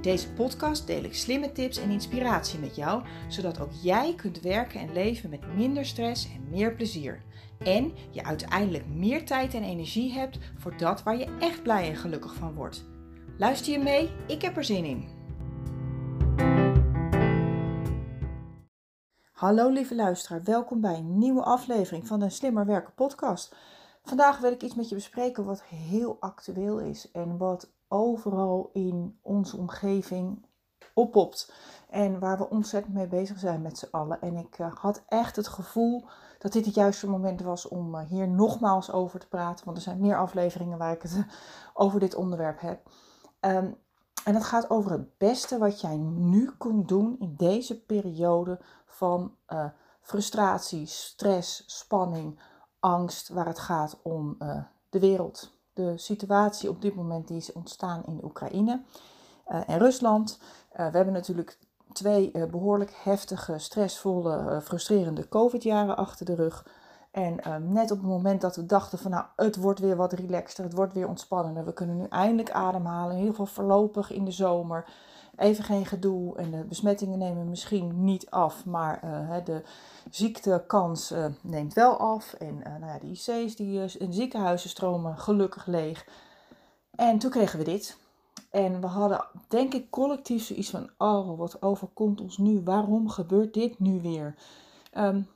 In deze podcast deel ik slimme tips en inspiratie met jou, zodat ook jij kunt werken en leven met minder stress en meer plezier. En je uiteindelijk meer tijd en energie hebt voor dat waar je echt blij en gelukkig van wordt. Luister je mee? Ik heb er zin in. Hallo lieve luisteraar, welkom bij een nieuwe aflevering van de Slimmer Werken podcast. Vandaag wil ik iets met je bespreken wat heel actueel is en wat overal in onze omgeving oppopt. En waar we ontzettend mee bezig zijn met z'n allen. En ik uh, had echt het gevoel dat dit het juiste moment was om uh, hier nogmaals over te praten. Want er zijn meer afleveringen waar ik het uh, over dit onderwerp heb. Um, en het gaat over het beste wat jij nu kunt doen in deze periode van frustratie, stress, spanning, angst, waar het gaat om de wereld. De situatie op dit moment die is ontstaan in Oekraïne uh, en Rusland. we hebben natuurlijk twee behoorlijk heftige, stressvolle, frustrerende COVID-jaren achter de rug. En um, net op het moment dat we dachten van nou, het wordt weer wat relaxter, het wordt weer ontspannender. We kunnen nu eindelijk ademhalen, ieder geval voorlopig in de zomer. Even geen gedoe en de besmettingen nemen misschien niet af, maar uh, de ziektekans uh, neemt wel af. En uh, nou ja, de IC's die, in ziekenhuizen stromen gelukkig leeg. En toen kregen we dit. En we hadden denk ik collectief zoiets van, oh wat overkomt ons nu? Waarom gebeurt dit nu weer? Um,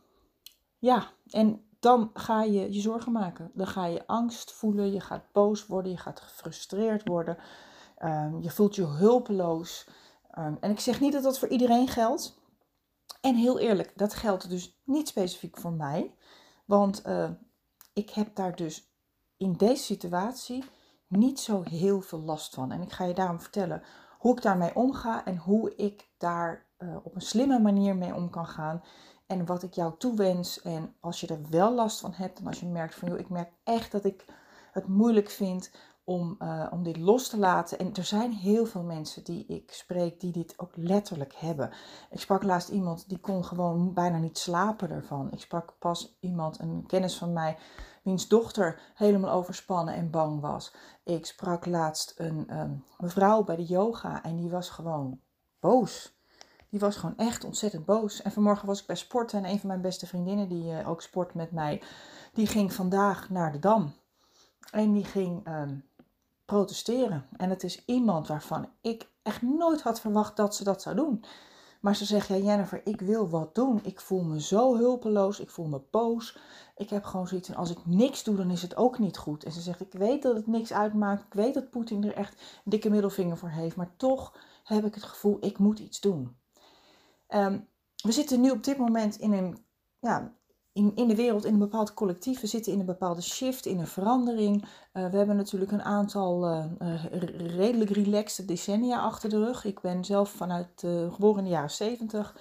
ja, en dan ga je je zorgen maken. Dan ga je angst voelen, je gaat boos worden, je gaat gefrustreerd worden. Um, je voelt je hulpeloos. Um, en ik zeg niet dat dat voor iedereen geldt. En heel eerlijk, dat geldt dus niet specifiek voor mij. Want uh, ik heb daar dus in deze situatie niet zo heel veel last van. En ik ga je daarom vertellen hoe ik daarmee omga en hoe ik daar uh, op een slimme manier mee om kan gaan en wat ik jou toewens. En als je er wel last van hebt en als je merkt van joh, ik merk echt dat ik het moeilijk vind om, uh, om dit los te laten. En er zijn heel veel mensen die ik spreek die dit ook letterlijk hebben. Ik sprak laatst iemand die kon gewoon bijna niet slapen ervan. Ik sprak pas iemand, een kennis van mij, wiens dochter helemaal overspannen en bang was. Ik sprak laatst een um, mevrouw bij de yoga en die was gewoon boos. Die was gewoon echt ontzettend boos. En vanmorgen was ik bij sporten en een van mijn beste vriendinnen, die uh, ook sport met mij, die ging vandaag naar de Dam. En die ging um, protesteren. En het is iemand waarvan ik echt nooit had verwacht dat ze dat zou doen. Maar ze zegt, ja Jennifer, ik wil wat doen. Ik voel me zo hulpeloos, ik voel me boos. Ik heb gewoon zoiets van, als ik niks doe, dan is het ook niet goed. En ze zegt, ik weet dat het niks uitmaakt. Ik weet dat Poetin er echt een dikke middelvinger voor heeft. Maar toch heb ik het gevoel, ik moet iets doen. Um, we zitten nu op dit moment in een, ja, in, in de wereld, in een bepaald collectief. We zitten in een bepaalde shift, in een verandering. Uh, we hebben natuurlijk een aantal uh, uh, redelijk relaxed decennia achter de rug. Ik ben zelf vanuit geboren in de jaren 70.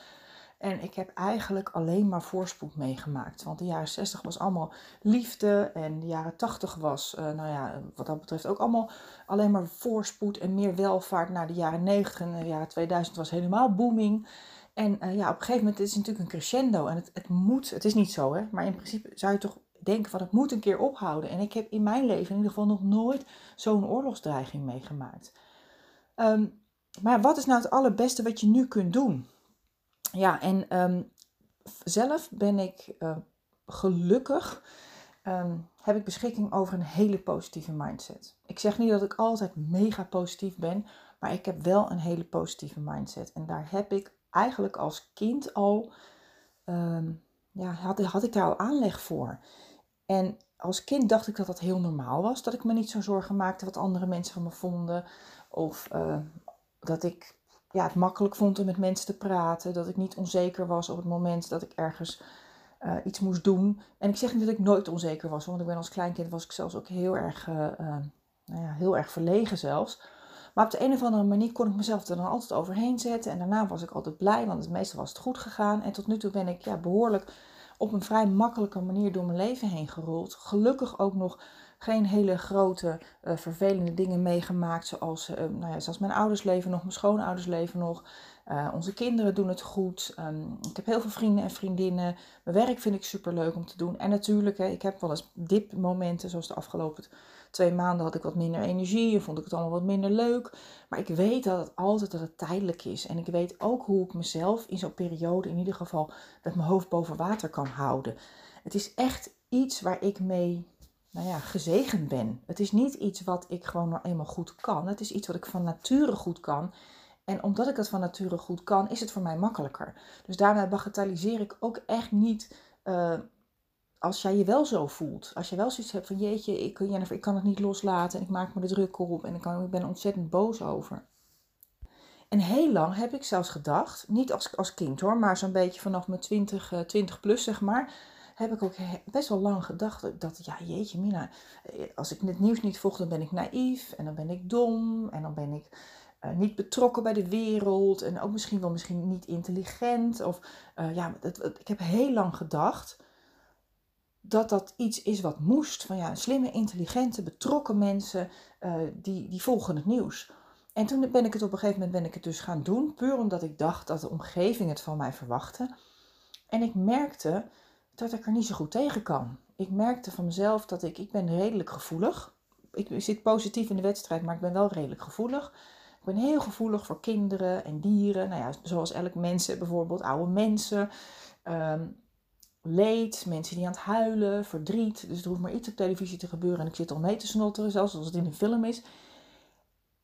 En ik heb eigenlijk alleen maar voorspoed meegemaakt. Want de jaren 60 was allemaal liefde. En de jaren 80 was, nou ja, wat dat betreft ook allemaal alleen maar voorspoed en meer welvaart. Naar de jaren 90 en de jaren 2000 was helemaal booming. En uh, ja, op een gegeven moment is het natuurlijk een crescendo. En het, het moet, het is niet zo hè, maar in principe zou je toch denken van het moet een keer ophouden. En ik heb in mijn leven in ieder geval nog nooit zo'n oorlogsdreiging meegemaakt. Um, maar wat is nou het allerbeste wat je nu kunt doen? Ja, en um, zelf ben ik uh, gelukkig, um, heb ik beschikking over een hele positieve mindset. Ik zeg niet dat ik altijd mega positief ben, maar ik heb wel een hele positieve mindset. En daar heb ik eigenlijk als kind al, um, ja, had, had ik daar al aanleg voor. En als kind dacht ik dat dat heel normaal was. Dat ik me niet zo zorgen maakte wat andere mensen van me vonden. Of uh, dat ik ja, het makkelijk vond om met mensen te praten. Dat ik niet onzeker was op het moment dat ik ergens uh, iets moest doen. En ik zeg niet dat ik nooit onzeker was. Want ik ben als kleinkind was ik zelfs ook heel erg, uh, nou ja, heel erg verlegen zelfs. Maar op de een of andere manier kon ik mezelf er dan altijd overheen zetten. En daarna was ik altijd blij, want meestal was het goed gegaan. En tot nu toe ben ik ja, behoorlijk op een vrij makkelijke manier door mijn leven heen gerold. Gelukkig ook nog geen hele grote uh, vervelende dingen meegemaakt. Zoals, uh, nou ja, zoals mijn ouders leven nog, mijn schoonouders leven nog. Uh, onze kinderen doen het goed. Um, ik heb heel veel vrienden en vriendinnen. Mijn werk vind ik super leuk om te doen. En natuurlijk, hè, ik heb wel eens dipmomenten, zoals de afgelopen twee maanden had ik wat minder energie en vond ik het allemaal wat minder leuk. Maar ik weet dat het altijd dat het tijdelijk is. En ik weet ook hoe ik mezelf in zo'n periode in ieder geval met mijn hoofd boven water kan houden. Het is echt iets waar ik mee nou ja, gezegend ben. Het is niet iets wat ik gewoon nou eenmaal goed kan. Het is iets wat ik van nature goed kan. En omdat ik het van nature goed kan, is het voor mij makkelijker. Dus daarmee bagatelliseer ik ook echt niet uh, als jij je wel zo voelt. Als je wel zoiets hebt van jeetje, ik, ik kan het niet loslaten en ik maak me er druk op en ik, kan, ik ben ontzettend boos over. En heel lang heb ik zelfs gedacht, niet als, als kind hoor, maar zo'n beetje vanaf mijn 20, 20 eh, plus zeg maar, heb ik ook best wel lang gedacht dat, ja jeetje Mina, eh, als ik het nieuws niet volg, dan ben ik naïef en dan ben ik dom en dan ben ik uh, niet betrokken bij de wereld en ook misschien wel misschien niet intelligent. Of ja, ik heb heel lang gedacht dat dat iets is wat moest. Van ja, slimme, intelligente, betrokken mensen, uh, die, die volgen het nieuws. En toen ben ik het op een gegeven moment ben ik het dus gaan doen, puur omdat ik dacht dat de omgeving het van mij verwachtte. En ik merkte dat ik er niet zo goed tegen kan. Ik merkte van mezelf dat ik, ik ben redelijk gevoelig. Ik zit positief in de wedstrijd, maar ik ben wel redelijk gevoelig. Ik ben heel gevoelig voor kinderen en dieren. Nou ja, zoals elk mensen, bijvoorbeeld oude mensen. Um, leed, mensen die aan het huilen, verdriet. Dus er hoeft maar iets op televisie te gebeuren en ik zit al mee te snotteren, zelfs als het in een film is.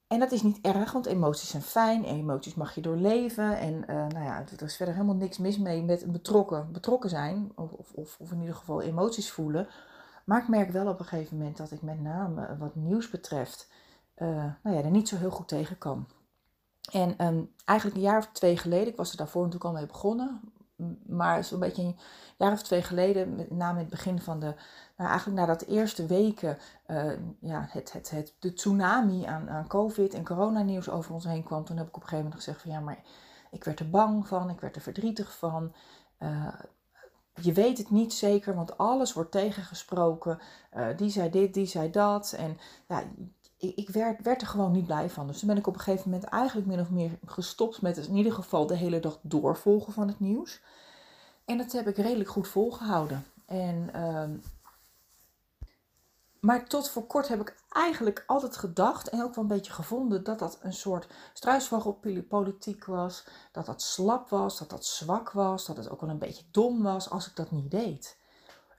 En dat is niet erg, want emoties zijn fijn. Emoties mag je doorleven. En uh, nou ja, er is verder helemaal niks mis mee met betrokken, betrokken zijn. Of, of, of in ieder geval emoties voelen. Maar ik merk wel op een gegeven moment dat ik met name wat nieuws betreft, uh, nou ja, er niet zo heel goed tegen kan. En um, eigenlijk een jaar of twee geleden, ik was er daarvoor natuurlijk al mee begonnen, maar zo'n beetje een jaar of twee geleden, met name het begin van de, nou eigenlijk nadat de eerste weken, uh, ja, het, het, het, de tsunami aan, aan COVID en coronanieuws over ons heen kwam, toen heb ik op een gegeven moment gezegd van ja, maar ik werd er bang van, ik werd er verdrietig van. Uh, je weet het niet zeker, want alles wordt tegengesproken. Uh, die zei dit, die zei dat. En ja, ik, ik werd, werd, er gewoon niet blij van. Dus toen ben ik op een gegeven moment eigenlijk min of meer gestopt met in ieder geval de hele dag doorvolgen van het nieuws. En dat heb ik redelijk goed volgehouden. En, uh, maar tot voor kort heb ik eigenlijk altijd gedacht en ook wel een beetje gevonden dat dat een soort struisvogelpolitiek was. Dat dat slap was, dat dat zwak was, dat het ook wel een beetje dom was als ik dat niet deed.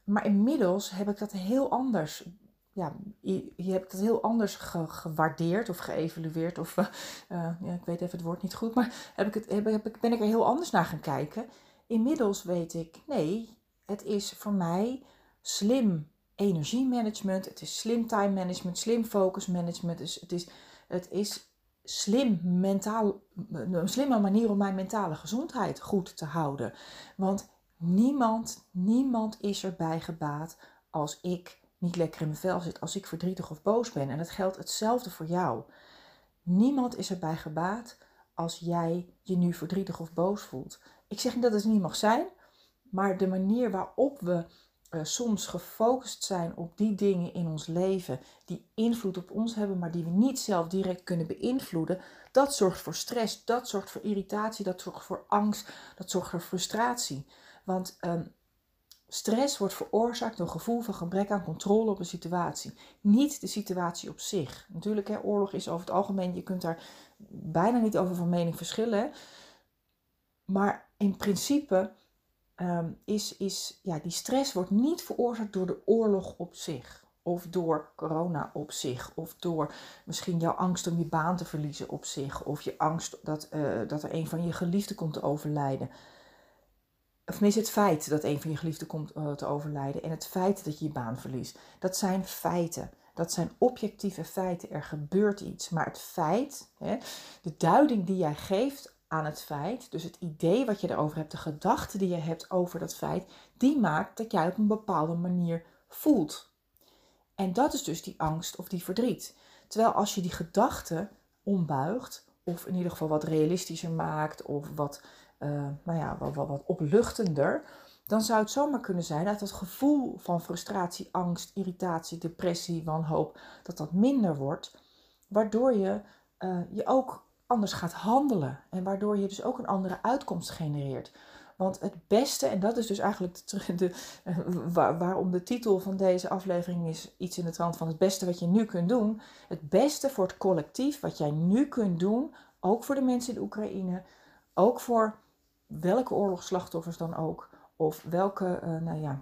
Maar inmiddels heb ik dat heel anders ja, je, je, hebt het heel anders gewaardeerd of geëvalueerd. Of uh, ja, ik weet even het woord niet goed, maar heb ik het, heb ik, ben ik er heel anders naar gaan kijken. Inmiddels weet ik, nee, het is voor mij slim energiemanagement, het is slim time management, slim focus management. Dus het is, het is slim mentaal, een slimme manier om mijn mentale gezondheid goed te houden. Want niemand, niemand is erbij gebaat als ik niet lekker in mijn vel zit, als ik verdrietig of boos ben. En dat geldt hetzelfde voor jou. Niemand is erbij gebaat als jij je nu verdrietig of boos voelt. Ik zeg niet dat het niet mag zijn, maar de manier waarop we uh, soms gefocust zijn op die dingen in ons leven die invloed op ons hebben, maar die we niet zelf direct kunnen beïnvloeden, dat zorgt voor stress, dat zorgt voor irritatie, dat zorgt voor angst, dat zorgt voor frustratie. Want um, Stress wordt veroorzaakt door een gevoel van gebrek aan controle op een situatie. Niet de situatie op zich. Natuurlijk, hè, oorlog is over het algemeen, je kunt daar bijna niet over van mening verschillen. Maar in principe um, is, is ja, die stress wordt niet veroorzaakt door de oorlog op zich. Of door corona op zich. Of door misschien jouw angst om je baan te verliezen op zich. Of je angst dat, uh, dat er een van je geliefden komt te overlijden of mis het feit dat een van je geliefden komt uh, te overlijden en het feit dat je je baan verliest. Dat zijn feiten. Dat zijn objectieve feiten. Er gebeurt iets. Maar het feit, hè, de duiding die jij geeft aan het feit, dus het idee wat je erover hebt, de gedachte die je hebt over dat feit, die maakt dat jij op een bepaalde manier voelt. En dat is dus die angst of die verdriet. Terwijl als je die gedachte ombuigt. Of in ieder geval wat realistischer maakt. Of wat, uh, nou ja, wat, wat, opluchtender. Dan zou het zomaar kunnen zijn dat het gevoel van frustratie, angst, irritatie, depressie, wanhoop, dat dat minder wordt. Waardoor je uh, je ook anders gaat handelen. En waardoor je dus ook een andere uitkomst genereert. Want het beste, en dat is dus eigenlijk de, de, eh, waarom de titel van deze aflevering is iets in de trant van het beste wat je nu kunt doen. Het beste voor het collectief wat jij nu kunt doen, ook voor de mensen in de Oekraïne, ook voor welke oorlogsslachtoffers dan ook, of welke uh, nou ja,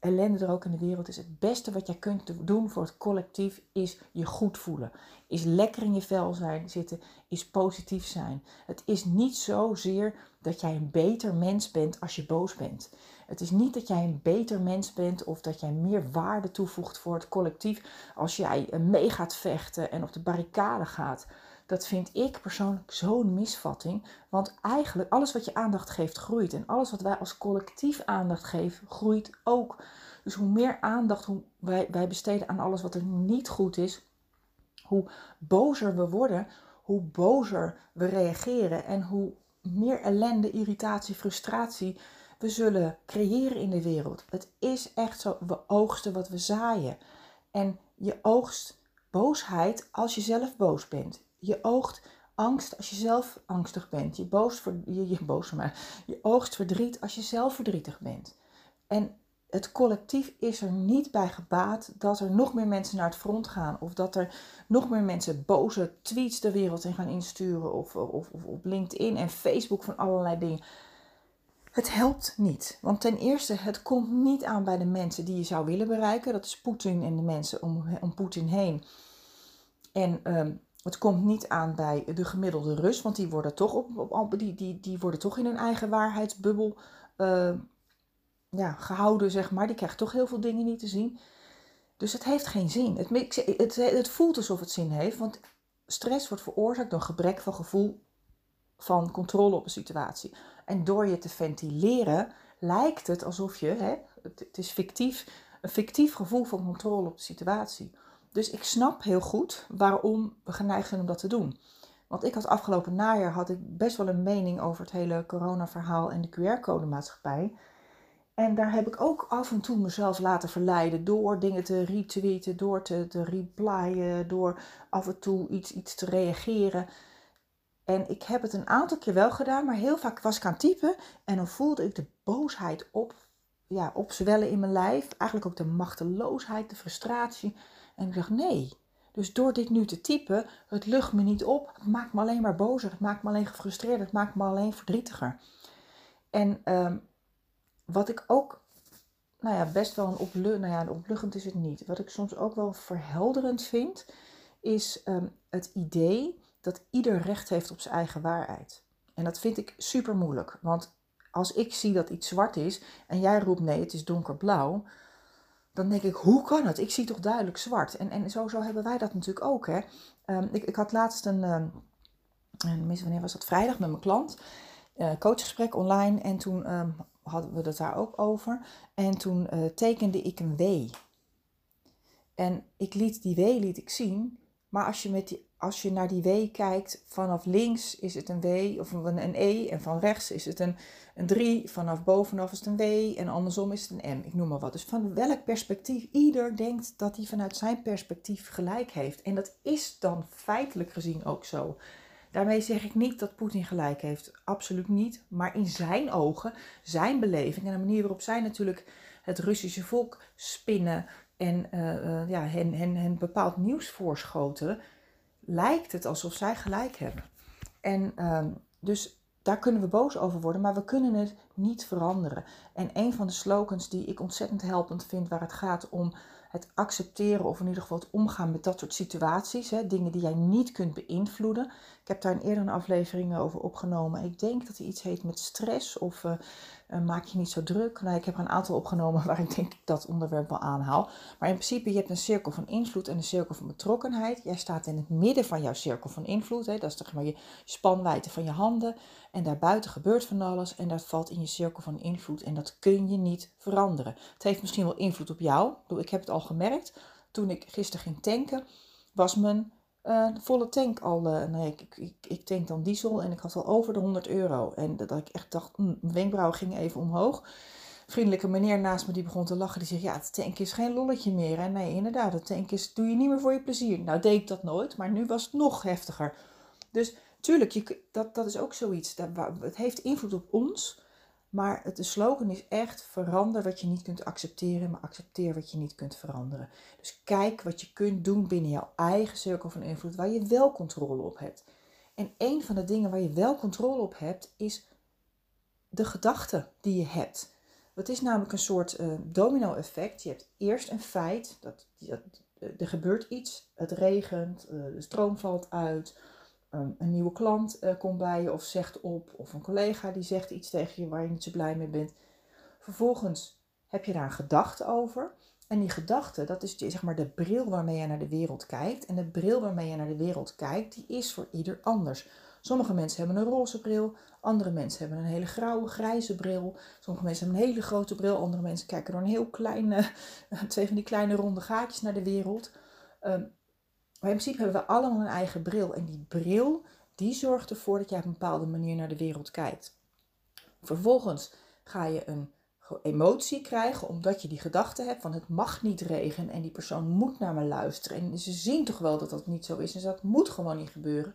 ellende er ook in de wereld is. Het beste wat jij kunt doen voor het collectief is je goed voelen. Is lekker in je vel zijn, zitten, is positief zijn. Het is niet zozeer dat jij een beter mens bent als je boos bent. Het is niet dat jij een beter mens bent of dat jij meer waarde toevoegt voor het collectief als jij mee gaat vechten en op de barricade gaat. Dat vind ik persoonlijk zo'n misvatting. Want eigenlijk alles wat je aandacht geeft groeit. En alles wat wij als collectief aandacht geven groeit ook. Dus hoe meer aandacht wij, wij besteden aan alles wat er niet goed is, hoe bozer we worden, hoe bozer we reageren en hoe meer ellende, irritatie, frustratie we zullen creëren in de wereld. Het is echt zo, we oogsten wat we zaaien. En je oogst boosheid als je zelf boos bent. Je oogt angst als je zelf angstig bent. Je, boos je, je, boos, maar, je oogst verdriet als je zelf verdrietig bent. En het collectief is er niet bij gebaat dat er nog meer mensen naar het front gaan. Of dat er nog meer mensen boze tweets de wereld in gaan insturen. Of, of, of op LinkedIn en Facebook van allerlei dingen. Het helpt niet. Want ten eerste, het komt niet aan bij de mensen die je zou willen bereiken. Dat is Poetin en de mensen om, om Poetin heen. En ehm, het komt niet aan bij de gemiddelde Rus, want die worden toch, op, op, die, die, die worden toch in hun eigen waarheidsbubbel uh, ja, gehouden, zeg maar. Die krijgt toch heel veel dingen niet te zien. Dus het heeft geen zin. Het, het, het voelt alsof het zin heeft, want stress wordt veroorzaakt door gebrek van gevoel van controle op een situatie. En door je te ventileren lijkt het alsof je, hè, het is fictief, een fictief gevoel van controle op de situatie. Dus ik snap heel goed waarom we geneigd zijn om dat te doen. Want ik had afgelopen najaar had ik best wel een mening over het hele corona-verhaal en de QR-code-maatschappij. En daar heb ik ook af en toe mezelf laten verleiden door dingen te retweeten, door te, te replyen, door af en toe iets, iets te reageren. En ik heb het een aantal keer wel gedaan, maar heel vaak was ik aan het typen en dan voelde ik de boosheid op, ja, opzwellen in mijn lijf. Eigenlijk ook de machteloosheid, de frustratie. En ik dacht, nee. Dus door dit nu te typen, het lucht me niet op. Het maakt me alleen maar bozer. Het maakt me alleen gefrustreerd. Het maakt me alleen verdrietiger. En ehm, wat ik ook, nou ja, best wel een opluchtend, nou ja, opluchtend is het niet. Wat ik soms ook wel verhelderend vind, is ehm, het idee dat ieder recht heeft op zijn eigen waarheid. En dat vind ik super moeilijk. Want als ik zie dat iets zwart is en jij roept nee, het is donkerblauw, dan denk ik, hoe kan het? Ik zie toch duidelijk zwart. En, en zo, zo hebben wij dat natuurlijk ook. Hè? Um, ik, ik had laatst een, um, wanneer was dat? Vrijdag met mijn klant. Uh, coachgesprek online. En toen um, hadden we het daar ook over. En toen uh, tekende ik een W. En ik liet die W liet ik zien. Maar als je, met die, als je naar die W kijkt, vanaf links is het een W of een, een E. En van rechts is het een, een 3. Vanaf bovenaf is het een W. En andersom is het een M. Ik noem maar wat. Dus van welk perspectief ieder denkt dat hij vanuit zijn perspectief gelijk heeft. En dat is dan feitelijk gezien ook zo. Daarmee zeg ik niet dat Poetin gelijk heeft. Absoluut niet. Maar in zijn ogen, zijn beleving en de manier waarop zij natuurlijk het Russische volk spinnen en uh, ja, hen, hen, hen bepaald nieuws voorschotelen, lijkt het alsof zij gelijk hebben. En uh, dus daar kunnen we boos over worden, maar we kunnen het niet veranderen. En een van de slogans die ik ontzettend helpend vind, waar het gaat om het accepteren of in ieder geval het omgaan met dat soort situaties. Hè, dingen die jij niet kunt beïnvloeden. Ik heb daar een eerdere aflevering over opgenomen. Ik denk dat hij iets heet met stress of uh, uh, maak je niet zo druk. Nou, ik heb er een aantal opgenomen waar ik denk dat onderwerp wel aanhaal. Maar in principe, je hebt een cirkel van invloed en een cirkel van betrokkenheid. Jij staat in het midden van jouw cirkel van invloed. Hè. Dat is zeg maar je spanwijdte van je handen. En daarbuiten gebeurt van alles en dat valt in je cirkel van invloed. En dat kun je niet veranderen. Het heeft misschien wel invloed op jou. Ik heb het al gemerkt. Toen ik gisteren ging tanken, was mijn uh, volle tank al. Uh, nee, ik, ik, ik tank dan diesel en ik had al over de 100 euro. En dat ik echt dacht, mm, mijn wenkbrauwen gingen even omhoog. Vriendelijke meneer naast me die begon te lachen. Die zegt, ja, het tank is geen lolletje meer. En nee, inderdaad, het tank is, doe je niet meer voor je plezier. Nou, deed ik dat nooit, maar nu was het nog heftiger. Dus tuurlijk, je, dat, dat is ook zoiets. Dat, het heeft invloed op ons. Maar het, de slogan is echt: verander wat je niet kunt accepteren, maar accepteer wat je niet kunt veranderen. Dus kijk wat je kunt doen binnen jouw eigen cirkel van invloed, waar je wel controle op hebt. En een van de dingen waar je wel controle op hebt, is de gedachten die je hebt. Het is namelijk een soort uh, domino-effect. Je hebt eerst een feit, dat, dat, er gebeurt iets, het regent, uh, de stroom valt uit, um, een nieuwe klant uh, komt bij je of zegt op, of een collega die zegt iets tegen je waar je niet zo blij mee bent. Vervolgens heb je daar een gedachte over. En die gedachte, dat is zeg maar de bril waarmee je naar de wereld kijkt. En de bril waarmee je naar de wereld kijkt, die is voor ieder anders. Sommige mensen hebben een roze bril, andere mensen hebben een hele grauwe, grijze bril. Sommige mensen hebben een hele grote bril, andere mensen kijken door een heel kleine, twee van die kleine ronde gaatjes naar de wereld. Um, maar in principe hebben we allemaal een eigen bril. En die bril, die zorgt ervoor dat jij op een bepaalde manier naar de wereld kijkt. Vervolgens ga je een emotie krijgen omdat je die gedachte hebt van het mag niet regenen en die persoon moet naar me luisteren. En ze zien toch wel dat dat niet zo is en dat moet gewoon niet gebeuren.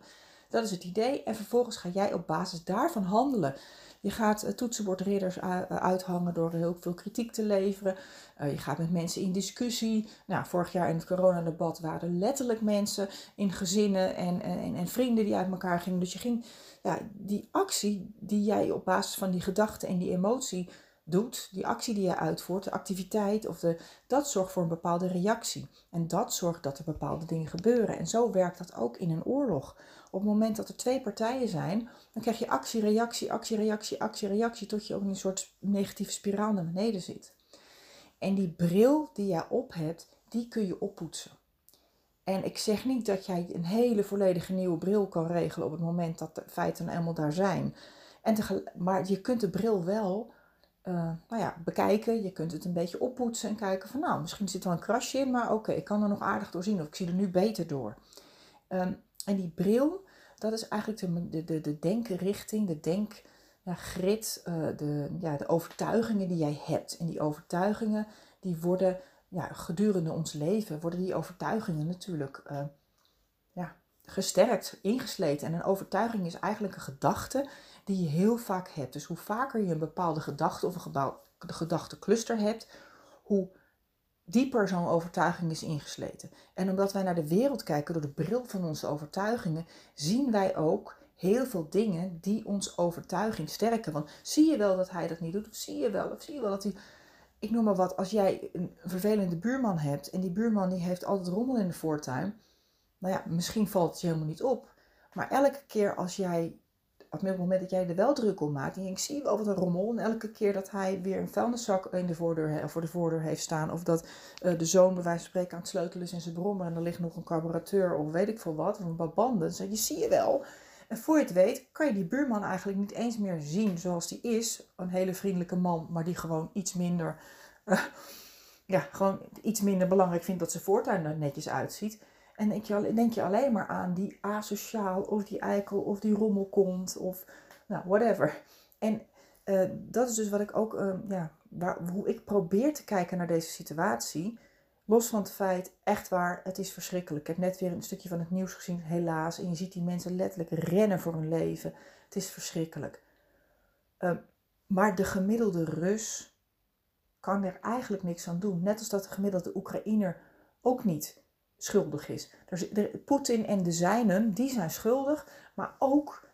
Dat is het idee. En vervolgens ga jij op basis daarvan handelen. Je gaat eh, toetsenbordridders eh, uithangen door heel veel kritiek te leveren. Eh, je gaat met mensen in discussie. Nou, vorig jaar in het coronadebat waren er letterlijk mensen in gezinnen en, en, en vrienden die uit elkaar gingen. Dus je ging, ja, die actie die jij op basis van die gedachte en die emotie doet, die actie die je uitvoert, de activiteit, of de, dat zorgt voor een bepaalde reactie. En dat zorgt dat er bepaalde dingen gebeuren. En zo werkt dat ook in een oorlog. Op het moment dat er twee partijen zijn, dan krijg je actie, reactie, actie, reactie, actie, reactie, tot je ook in een soort negatieve spiraal naar beneden zit. En die bril die jij op hebt, die kun je oppoetsen. En ik zeg niet dat jij een hele volledige nieuwe bril kan regelen op het moment dat de feiten eenmaal daar zijn. En maar je kunt de bril wel uh, nou ja, bekijken. Je kunt het een beetje oppoetsen en kijken van nou, misschien zit er wel een krasje in, maar oké, ik kan er nog aardig door zien of ik zie er nu beter door. Um, en die bril, dat is eigenlijk de, de, de, de denkrichting, de denkgrid, uh, de, ja, de overtuigingen die jij hebt. En die overtuigingen, die worden ja, gedurende ons leven, worden die overtuigingen natuurlijk uh, ja, gesterkt, ingesleten. En een overtuiging is eigenlijk een gedachte die je heel vaak hebt. Dus hoe vaker je een bepaalde gedachte of een gedachtencluster hebt, hoe dieper zo'n overtuiging is ingesleten. En omdat wij naar de wereld kijken door de bril van onze overtuigingen, zien wij ook heel veel dingen die ons overtuiging sterken. Want zie je wel dat hij dat niet doet? Of zie je wel, of zie je wel dat hij. Ik noem maar wat, als jij een vervelende buurman hebt en die buurman die heeft altijd rommel in de voortuin. Nou ja, misschien valt het je helemaal niet op. Maar elke keer als jij op het moment dat jij er wel druk om maakt. En ik zie wel wat een rommel. En elke keer dat hij weer een vuilniszak in de voordeur, voor de voordeur heeft staan. Of dat uh, de zoon bij wijze van spreken aan het sleutelen is in zijn brommer. En er ligt nog een carburateur of weet ik veel wat. Of een paar banden. Dan je zie je wel. En voor je het weet kan je die buurman eigenlijk niet eens meer zien zoals die is. Een hele vriendelijke man. Maar die gewoon iets minder... Uh, ja, gewoon iets minder belangrijk vindt dat zijn voortuin er netjes uitziet. En denk je, denk je alleen maar aan die asociaal of die eikel of die rommelkont of nou, whatever. En uh, dat is dus wat ik ook, uh, ja, waar, hoe ik probeer te kijken naar deze situatie. Los van het feit, echt waar, het is verschrikkelijk. Ik heb net weer een stukje van het nieuws gezien, helaas. En je ziet die mensen letterlijk rennen voor hun leven. Het is verschrikkelijk. Uh, maar de gemiddelde Rus kan er eigenlijk niks aan doen. Net als dat de gemiddelde Oekraïner ook niet schuldig is. Poetin en de zijnen, die zijn schuldig, maar ook,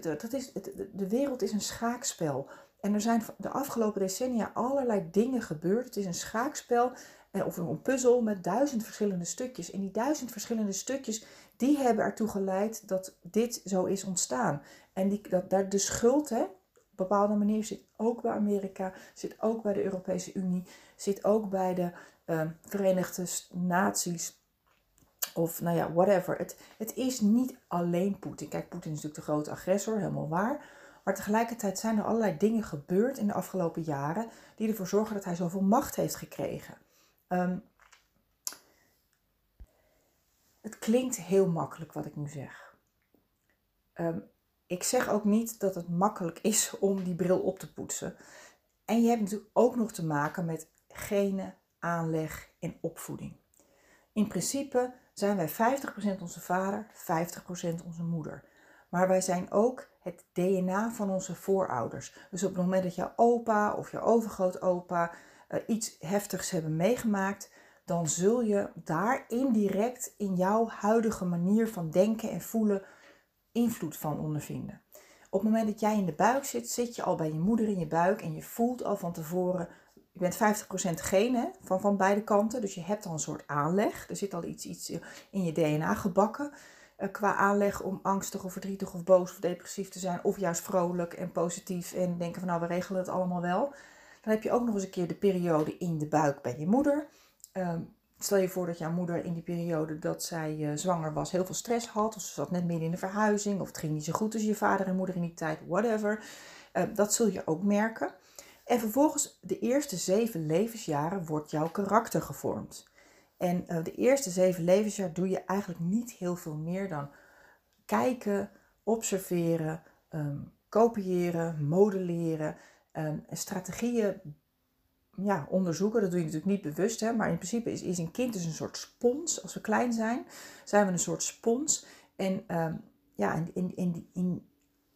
dat is, de wereld is een schaakspel. En er zijn de afgelopen decennia allerlei dingen gebeurd. Het is een schaakspel eh, of een puzzel met duizend verschillende stukjes. En die duizend verschillende stukjes, die hebben ertoe geleid dat dit zo is ontstaan. En die, dat, daar de schuld, hè, op bepaalde manier, zit ook bij Amerika, zit ook bij de Europese Unie, zit ook bij de uh, Verenigde Naties. Of nou ja, whatever. Het, het is niet alleen Poetin. Kijk, Poetin is natuurlijk de grote agressor, helemaal waar. Maar tegelijkertijd zijn er allerlei dingen gebeurd in de afgelopen jaren die ervoor zorgen dat hij zoveel macht heeft gekregen. Um, het, klinkt heel makkelijk wat ik nu zeg. Ehm, ik zeg ook niet dat het makkelijk is om die bril op te poetsen. En je hebt natuurlijk ook nog te maken met genen, aanleg en opvoeding. In principe zijn wij 50% onze vader, 50% onze moeder. Maar wij zijn ook het DNA van onze voorouders. Dus op het moment dat jouw opa of jouw overgrootopa uh, iets heftigs hebben meegemaakt, dan zul je daar indirect in jouw huidige manier van denken en voelen invloed van ondervinden. Op het moment dat jij in de buik zit, zit je al bij je moeder in je buik en je voelt al van tevoren, je bent 50% genen van, van beide kanten, dus je hebt al een soort aanleg. Er zit al iets, iets in je DNA gebakken uh, qua aanleg om angstig of verdrietig of boos of depressief te zijn, of juist vrolijk en positief en denken van nou we regelen het allemaal wel. Dan heb je ook nog eens een keer de periode in de buik bij je moeder. Ehm, stel je voor dat jouw moeder in die periode dat zij uh, zwanger was heel veel stress had. Of ze zat net midden in de verhuizing. Of het ging niet zo goed tussen je vader en moeder in die tijd. Whatever. Uh, dat zul je ook merken. En vervolgens de eerste zeven levensjaren wordt jouw karakter gevormd. En uh, de eerste zeven levensjaar doe je eigenlijk niet heel veel meer dan kijken, observeren, um, kopiëren, modelleren, um, strategieën ja, onderzoeken. Dat doe je natuurlijk niet bewust, hè, maar in principe is, is een kind dus een soort spons. Als we klein zijn, zijn we een soort spons. En um, ja, in, in, in, in,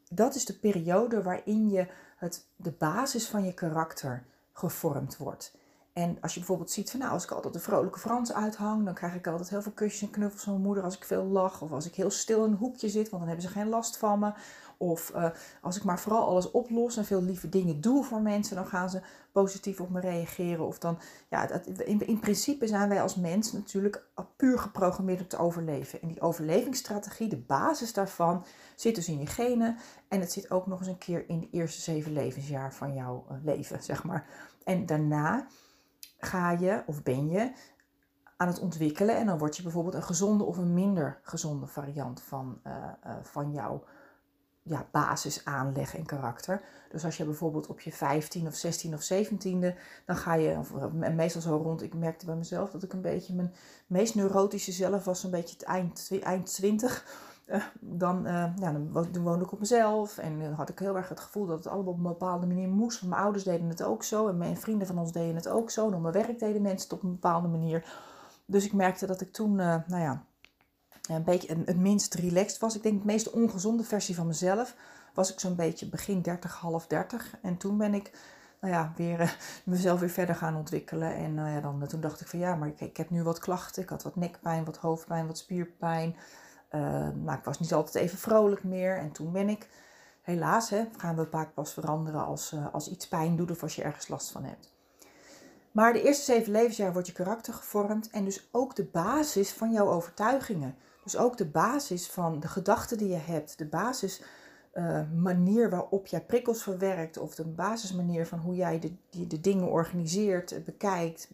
dat is de periode waarin je het, de basis van je karakter gevormd wordt. En als je bijvoorbeeld ziet van nou, als ik altijd de vrolijke Frans uithang, dan krijg ik altijd heel veel kusjes en knuffels van mijn moeder als ik veel lach. Of als ik heel stil in een hoekje zit, want dan hebben ze geen last van me. Of uh, als ik maar vooral alles oplos en veel lieve dingen doe voor mensen, dan gaan ze positief op me reageren. Of dan, ja, dat, in, in principe zijn wij als mens natuurlijk puur geprogrammeerd om te overleven. En die overlevingsstrategie, de basis daarvan, zit dus in je genen. En het zit ook nog eens een keer in de eerste zeven levensjaar van jouw uh, leven, zeg maar. En daarna ga je of ben je aan het ontwikkelen en dan word je bijvoorbeeld een gezonde of een minder gezonde variant van, uh, uh, van jouw ja, basis aanleg en karakter. Dus als je bijvoorbeeld op je 15 of 16 of 17e, dan ga je, of, meestal zo rond, ik merkte bij mezelf dat ik een beetje mijn meest neurotische zelf was, een beetje het eind, eind 20. Uh, dan, uh, ja, dan, woonde ik op mezelf en dan had ik heel erg het gevoel dat het allemaal op een bepaalde manier moest. Mijn ouders deden het ook zo en mijn vrienden van ons deden het ook zo. En op mijn werk deden mensen het op een bepaalde manier. Dus ik merkte dat ik toen, uh, nou ja, een beetje het minst relaxed was. Ik denk de meest ongezonde versie van mezelf was ik zo'n beetje begin 30, half 30. En toen ben ik nou ja, weer mezelf weer verder gaan ontwikkelen. En nou ja, dan, toen dacht ik van ja, maar ik, ik, heb nu wat klachten. Ik had wat nekpijn, wat hoofdpijn, wat spierpijn. Uh, nou, ik was niet altijd even vrolijk meer. En toen ben ik, helaas, hè, gaan we vaak pas veranderen als, uh, als iets pijn doet of als je ergens last van hebt. Maar de eerste zeven levensjaren wordt je karakter gevormd en dus ook de basis van jouw overtuigingen. Dus ook de basis van de gedachten die je hebt, de basis uh, manier waarop jij prikkels verwerkt of de basismanier van hoe jij de, de dingen organiseert, bekijkt,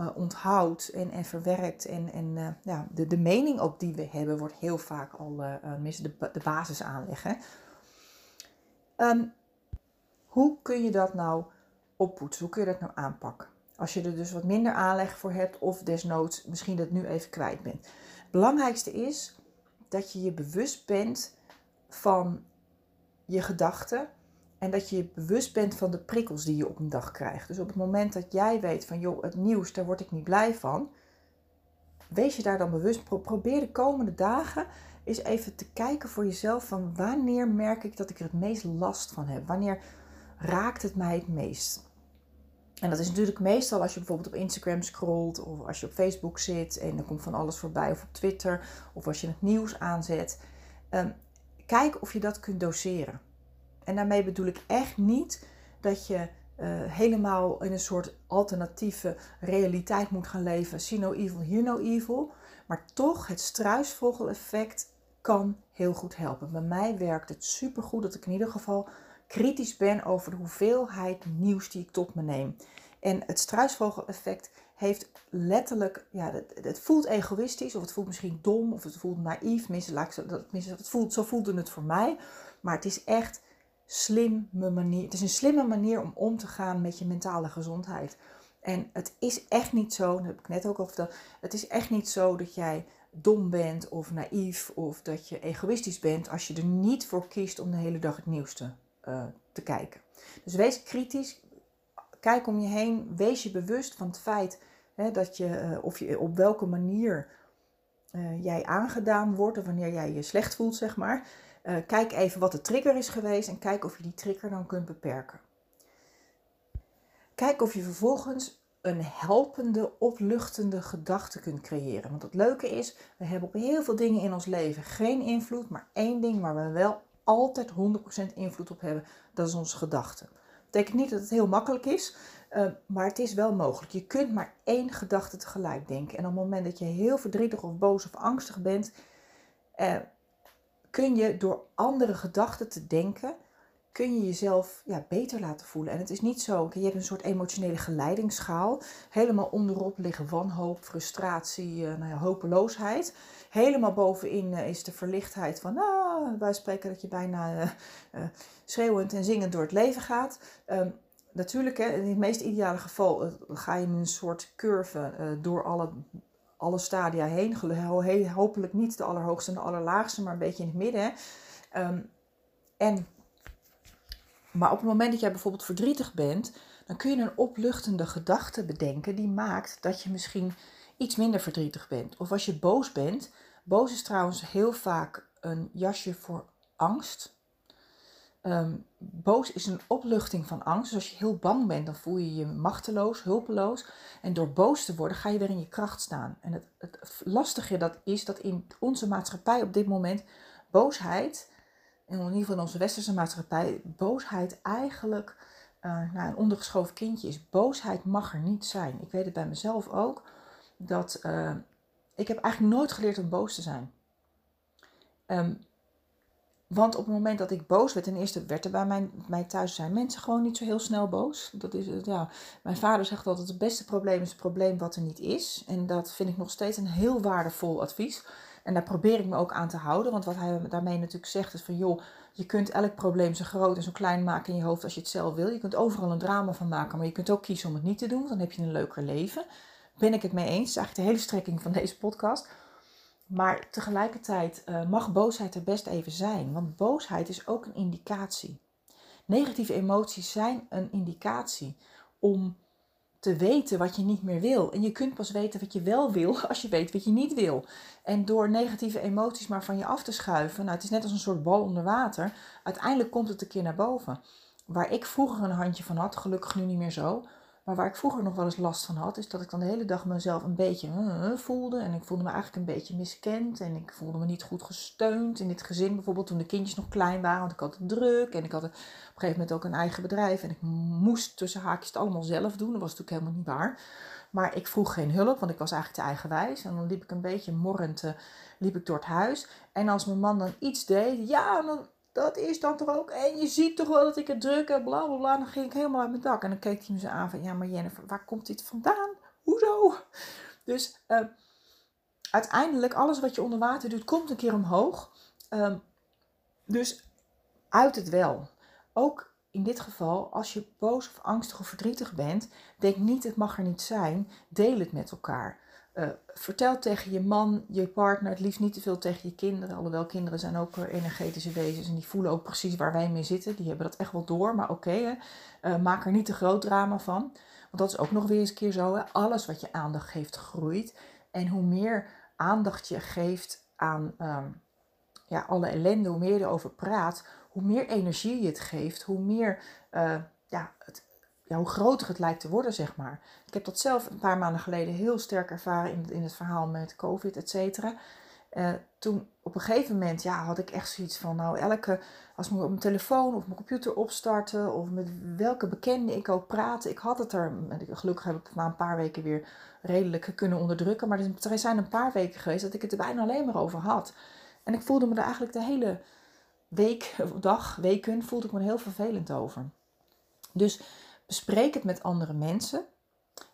uh, onthoudt en, en verwerkt. En, en ja, de, de mening ook die we hebben wordt heel vaak al de, de basis aanleggen. Um, hoe kun je dat nou oppoetsen? Hoe kun je dat nou aanpakken? Als je er dus wat minder aanleg voor hebt of desnoods misschien dat nu even kwijt bent. Het belangrijkste is dat je je bewust bent van je gedachten en dat je bewust bent van de prikkels die je op een dag krijgt. Dus op het moment dat jij weet van joh, het nieuws, daar word ik niet blij van, wees je daar dan bewust. probeer de komende dagen eens even te kijken voor jezelf van wanneer merk ik dat ik er het meest last van heb? Wanneer raakt het mij het meest? En dat is natuurlijk meestal als je bijvoorbeeld op Instagram scrolt of als je op Facebook zit en er komt van alles voorbij of op Twitter of als je het nieuws aanzet. Um, kijk of je dat kunt doseren. En daarmee bedoel ik echt niet dat je uh, helemaal in een soort alternatieve realiteit moet gaan leven. See no evil, hear no evil. Maar toch, het struisvogeleffect kan heel goed helpen. Bij mij werkt het supergoed dat ik in ieder geval kritisch ben over de hoeveelheid nieuws die ik tot me neem. En het struisvogeleffect heeft letterlijk, ja, het, het, voelt egoïstisch of het voelt misschien dom of het voelt naïef. Laat ik dat, het voelt, zo voelde het voor mij. Maar het is echt slimme manier. Het is een slimme manier om om te gaan met je mentale gezondheid. En het is echt niet zo, dat heb ik net ook al verteld, het is echt niet zo dat jij dom bent of naïef of dat je egoïstisch bent als je er niet voor kiest om de hele dag het nieuws te, eh, te kijken. Dus wees kritisch, kijk om je heen, wees je bewust van het feit hè, dat je, uh, of je op welke manier uh, jij aangedaan wordt of wanneer jij je slecht voelt, zeg maar. Kijk even wat de trigger is geweest en kijk of je die trigger dan kunt beperken. Kijk of je vervolgens een helpende, opluchtende gedachte kunt creëren. Want het leuke is, we hebben op heel veel dingen in ons leven geen invloed, maar één ding waar we wel altijd 100% invloed op hebben, dat is onze gedachte. Dat betekent niet dat het heel makkelijk is, uh, maar het is wel mogelijk. Je kunt maar één gedachte tegelijk denken. En op het moment dat je heel verdrietig of boos of angstig bent, uh, kun je door andere gedachten te denken, kun je jezelf ja, beter laten voelen. En het is niet zo, je hebt een soort emotionele geleidingsschaal. Helemaal onderop liggen wanhoop, frustratie, uh, nou ja, hopeloosheid. Helemaal bovenin uh, is de verlichtheid van, ah, wij spreken dat je bijna uh, schreeuwend en zingend door het leven gaat. Um, natuurlijk, hè, in het meest ideale geval ga je in een soort curve door alle, alle stadia heen. Hopelijk niet de allerhoogste en de allerlaagste, maar een beetje in het midden. Um, en maar op het moment dat jij bijvoorbeeld verdrietig bent, dan kun je een opluchtende gedachte bedenken die maakt dat je misschien iets minder verdrietig bent. Of als je boos bent, boos is trouwens heel vaak een jasje voor angst. Um, boos is een opluchting van angst. Dus als je heel bang bent, dan voel je je machteloos, hulpeloos. En door boos te worden, ga je weer in je kracht staan. En het, het lastige dat is dat in onze maatschappij op dit moment boosheid in ieder geval in onze westerse maatschappij, boosheid eigenlijk uh, nou, een ondergeschoven kindje is. Boosheid mag er niet zijn. Ik weet het bij mezelf ook, dat uh, ik heb eigenlijk nooit geleerd om boos te zijn. Um, want op het moment dat ik boos werd, ten eerste werd er bij mij, mij thuis zijn mensen gewoon niet zo heel snel boos. Dat is, ja, mijn vader zegt altijd: het beste probleem is het probleem wat er niet is. En dat vind ik nog steeds een heel waardevol advies. En daar probeer ik me ook aan te houden. Want wat hij daarmee natuurlijk zegt is van joh, je kunt elk probleem zo groot en zo klein maken in je hoofd als je het zelf wil. Je kunt overal een drama van maken, maar je kunt ook kiezen om het niet te doen. Dan heb je een leuker leven. Ben ik het mee eens. Dat is eigenlijk de hele strekking van deze podcast. Maar tegelijkertijd uh, mag boosheid er best even zijn. Want boosheid is ook een indicatie. Negatieve emoties zijn een indicatie om te weten wat je niet meer wil. En je kunt pas weten wat je wel wil als je weet wat je niet wil. En door negatieve emoties maar van je af te schuiven, nou het is net als een soort bal onder water, uiteindelijk komt het een keer naar boven. Waar ik vroeger een handje van had, gelukkig nu niet meer zo, maar waar ik vroeger nog wel eens last van had, is dat ik dan de hele dag mezelf een beetje uh, voelde. En ik voelde me eigenlijk een beetje miskend. En ik voelde me niet goed gesteund in dit gezin. Bijvoorbeeld toen de kindjes nog klein waren, want ik had het druk. En ik had op een gegeven moment ook een eigen bedrijf. En ik moest tussen haakjes het allemaal zelf doen. Dat was natuurlijk helemaal niet waar. Maar ik vroeg geen hulp, want ik was eigenlijk te eigenwijs. En dan liep ik een beetje morrend liep ik door het huis. En als mijn man dan iets deed, ja, dan dat is dan toch ook. En je ziet toch wel dat ik het druk heb, bla bla bla. Dan ging ik helemaal uit mijn dak. En dan keek hij me zo aan van, ja maar Jennifer, waar komt dit vandaan? Hoezo? Dus uh, uiteindelijk, alles wat je onder water doet, komt een keer omhoog. Uh, dus uit het wel. Ook in dit geval, als je boos of angstig of verdrietig bent, denk niet het mag er niet zijn. Deel het met elkaar. Uh, vertel tegen je man, je partner, het liefst niet te veel tegen je kinderen. Alhoewel kinderen zijn ook energetische wezens en die voelen ook precies waar wij mee zitten. Die hebben dat echt wel door, maar oké, uh, maak er niet te groot drama van. Want dat is ook nog weer eens een keer zo. Hè? Alles wat je aandacht geeft, groeit. En hoe meer aandacht je geeft aan um, ja, alle ellende, hoe meer je erover praat, hoe meer energie je het geeft, hoe meer uh, ja, het, ja, hoe groter het lijkt te worden, zeg maar. Ik heb dat zelf een paar maanden geleden heel sterk ervaren in, in het verhaal met COVID, et cetera. Uh, toen op een gegeven moment ja, had ik echt zoiets van, nou elke, als ik op mijn telefoon of mijn computer opstarten of met welke bekende ik ook praatte, ik had het er, gelukkig heb ik het na een paar weken weer redelijk kunnen onderdrukken, maar er zijn een paar weken geweest dat ik het er bijna alleen maar over had. En ik voelde me er eigenlijk de hele week, dag, weken, voelde ik me er heel vervelend over. Dus Bespreek het met andere mensen.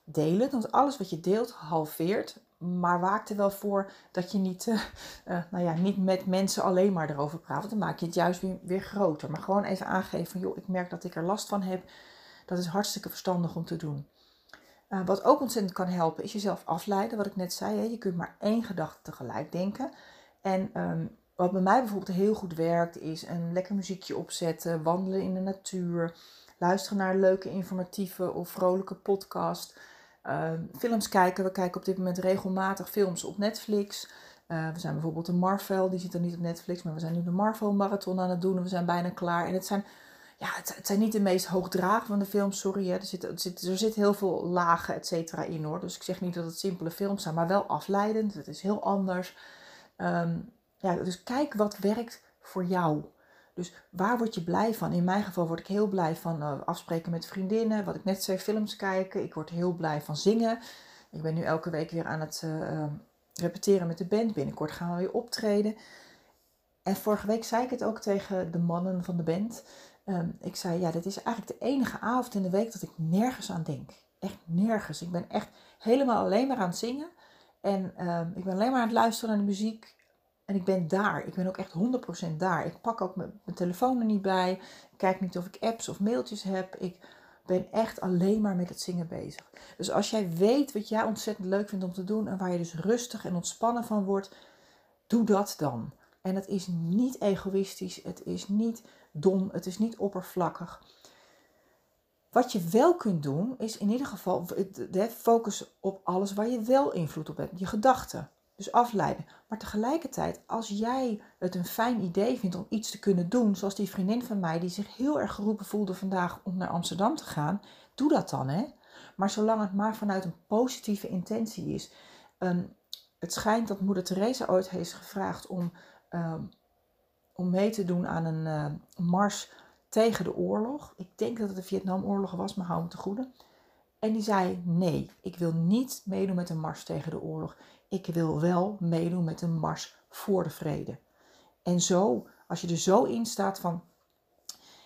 Deel het, want alles wat je deelt halveert. Maar waak er wel voor dat je niet, uh, uh, nou ja, niet met mensen alleen maar erover praat. Want dan maak je het juist weer, groter. Maar gewoon even aangeven van, joh, ik merk dat ik er last van heb. Dat is hartstikke verstandig om te doen. Uh, wat ook ontzettend kan helpen, is jezelf afleiden. Wat ik net zei, hè? je kunt maar één gedachte tegelijk denken. En um, wat bij mij bijvoorbeeld heel goed werkt, is een lekker muziekje opzetten, wandelen in de natuur, luisteren naar leuke, informatieve of vrolijke podcast. Uh, films kijken. We kijken op dit moment regelmatig films op Netflix. Uh, we zijn bijvoorbeeld de Marvel, die zit er niet op Netflix, maar we zijn nu de Marvel Marathon aan het doen en we zijn bijna klaar. En het zijn, ja, het, zijn niet de meest hoogdragen van de films, sorry. Hè. Er, zit, er, zit, er zit heel veel lagen, et cetera, in hoor. Dus ik zeg niet dat het simpele films zijn, maar wel afleidend. Het is heel anders. Um, ja, dus kijk wat werkt voor jou. Dus waar word je blij van? In mijn geval word ik heel blij van uh, afspreken met vriendinnen. Wat ik net zei, films kijken. Ik word heel blij van zingen. Ik ben nu elke week weer aan het uh, repeteren met de band. Binnenkort gaan we weer optreden. En vorige week zei ik het ook tegen de mannen van de band. Um, ik zei, ja, dit is eigenlijk de enige avond in de week dat ik nergens aan denk. Echt nergens. Ik ben echt helemaal alleen maar aan het zingen. En um, ik ben alleen maar aan het luisteren naar de muziek. En ik ben daar. Ik ben ook echt 100% daar. Ik pak ook mijn, telefoon er niet bij. Ik kijk niet of ik apps of mailtjes heb. Ik ben echt alleen maar met het zingen bezig. Dus als jij weet wat jij ontzettend leuk vindt om te doen en waar je dus rustig en ontspannen van wordt, doe dat dan. En het is niet egoïstisch, het is niet dom, het is niet oppervlakkig. Wat je wel kunt doen, is in ieder geval focus op alles waar je wel invloed op hebt. Je gedachten. Dus afleiden. Maar tegelijkertijd, als jij het een fijn idee vindt om iets te kunnen doen, zoals die vriendin van mij die zich heel erg geroepen voelde vandaag om naar Amsterdam te gaan, doe dat dan hè. Maar zolang het maar vanuit een positieve intentie is. Um, het schijnt dat moeder Teresa ooit heeft gevraagd om, um, om mee te doen aan een uh, mars tegen de oorlog. Ik denk dat het de Vietnamoorlog was, maar hou me te goede. En die zei: Nee, ik wil niet meedoen met een mars tegen de oorlog ik wil wel meedoen met een mars voor de vrede. En zo, als je er zo in staat van,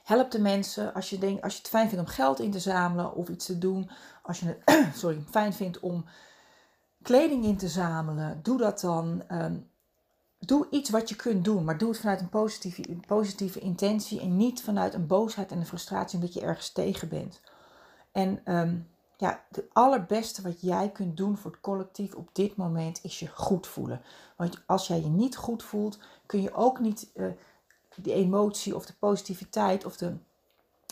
help de mensen. Als je, denkt, als je het fijn vindt om geld in te zamelen of iets te doen. Als je het sorry, fijn vindt om kleding in te zamelen, doe dat dan. Ehm, doe iets wat je kunt doen, maar doe het vanuit een positieve, positieve intentie en niet vanuit een boosheid en een frustratie omdat je ergens tegen bent. En um, ja, het allerbeste wat jij kunt doen voor het collectief op dit moment is je goed voelen. Want als jij je niet goed voelt, kun je ook niet uh, die emotie of de positiviteit of de,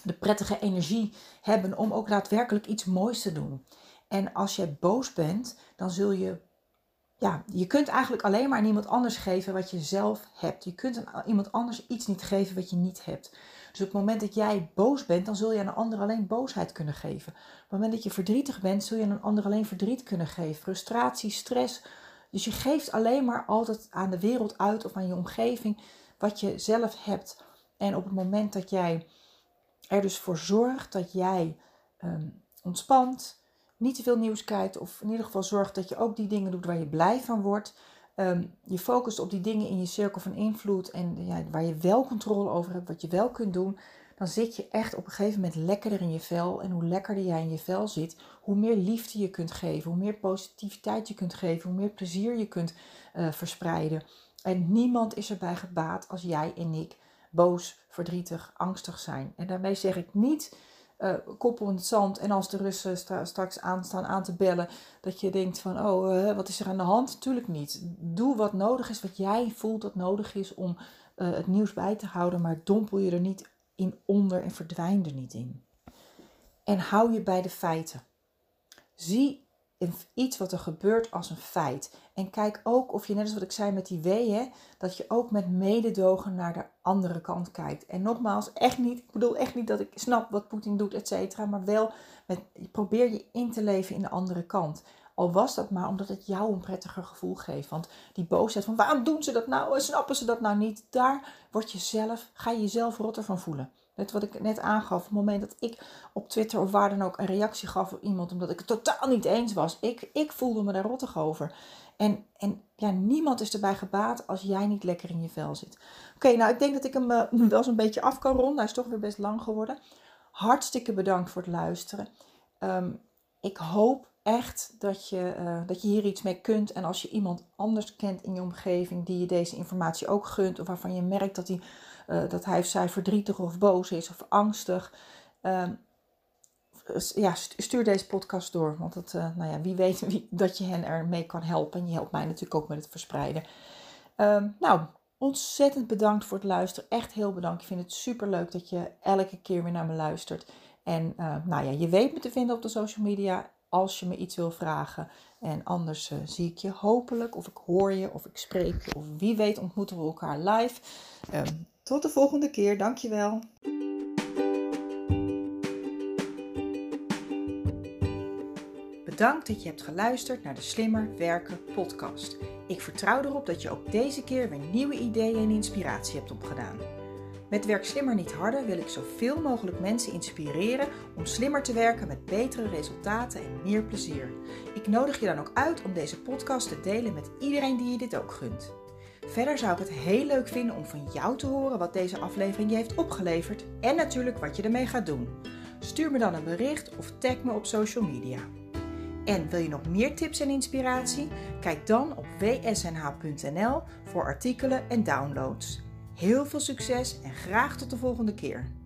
de prettige energie hebben om ook daadwerkelijk iets moois te doen. En als jij boos bent, dan zul je ja, je kunt eigenlijk alleen maar aan iemand anders geven wat je zelf hebt. Je kunt aan iemand anders iets niet geven wat je niet hebt. Dus op het moment dat jij boos bent, dan zul je aan een ander alleen boosheid kunnen geven. Op het moment dat je verdrietig bent, zul je aan een ander alleen verdriet kunnen geven. Frustratie, stress. Dus je geeft alleen maar altijd aan de wereld uit of aan je omgeving wat je zelf hebt. En op het moment dat jij er dus voor zorgt dat jij um, ontspant, niet te veel nieuws kijkt, of in ieder geval zorgt dat je ook die dingen doet waar je blij van wordt. Um, je focust op die dingen in je cirkel van invloed en ja, waar je wel controle over hebt, wat je wel kunt doen, dan zit je echt op een gegeven moment lekkerder in je vel. En hoe lekkerder jij in je vel zit, hoe meer liefde je kunt geven, hoe meer positiviteit je kunt geven, hoe meer plezier je kunt uh, verspreiden. En niemand is erbij gebaat als jij en ik boos, verdrietig, angstig zijn. En daarmee zeg ik niet uh, koppel in het zand. En als de Russen straks aanstaan aan te bellen, dat je denkt van, oh, uh, wat is er aan de hand? Tuurlijk niet. Doe wat nodig is, wat jij voelt dat nodig is om uh, het nieuws bij te houden, maar dompel je er niet in onder en verdwijn er niet in. En hou je bij de feiten. Zie iets wat er gebeurt als een feit. En kijk ook of je, net als wat ik zei met die weeën, dat je ook met mededogen naar de andere kant kijkt. En nogmaals, echt niet, ik bedoel echt niet dat ik snap wat Poetin doet, et cetera, maar wel met, probeer je in te leven in de andere kant. Al was dat maar omdat het jou een prettiger gevoel geeft. Want die boosheid van waarom doen ze dat nou? Snappen ze dat nou niet? Daar word je zelf, ga je jezelf rotter van voelen. Net wat ik net aangaf, op het moment dat ik op Twitter of waar dan ook een reactie gaf op iemand omdat ik het totaal niet eens was. Ik, ik voelde me daar rottig over. En, en ja, niemand is erbij gebaat als jij niet lekker in je vel zit. Oké, nou ik denk dat ik hem uh, wel zo'n beetje af kan ronden. Hij is toch weer best lang geworden. Hartstikke bedankt voor het luisteren. Um, ik hoop echt dat je, uh, dat je hier iets mee kunt. En als je iemand anders kent in je omgeving die je deze informatie ook gunt. Of waarvan je merkt dat hij uh, dat hij of zij verdrietig of boos is of angstig. Uh, ja, stuur deze podcast door. Want het, nou ja, wie weet wie, dat je hen ermee kan helpen. En je helpt mij natuurlijk ook met het verspreiden. Um, nou, ontzettend bedankt voor het luisteren. Echt heel bedankt. Ik vind het super leuk dat je elke keer weer naar me luistert. En nou ja, je weet me te vinden op de social media als je me iets wil vragen. En anders zie ik je hopelijk, of ik hoor je, of ik spreek je, of wie weet ontmoeten we elkaar live. Um, tot de volgende keer, dankjewel. Bedankt dat je hebt geluisterd naar de Slimmer Werken podcast. Ik vertrouw erop dat je ook deze keer weer nieuwe ideeën en inspiratie hebt opgedaan. Met Werk Slimmer Niet Harder wil ik zoveel mogelijk mensen inspireren om slimmer te werken met betere resultaten en meer plezier. Ik nodig je dan ook uit om deze podcast te delen met iedereen die je dit ook gunt. Verder zou ik het heel leuk vinden om van jou te horen wat deze aflevering je heeft opgeleverd en natuurlijk wat je ermee gaat doen. Stuur me dan een bericht of tag me op social media. En wil je nog meer tips en inspiratie? Kijk dan op wsnh.nl voor artikelen en downloads. Heel veel succes en graag tot de volgende keer.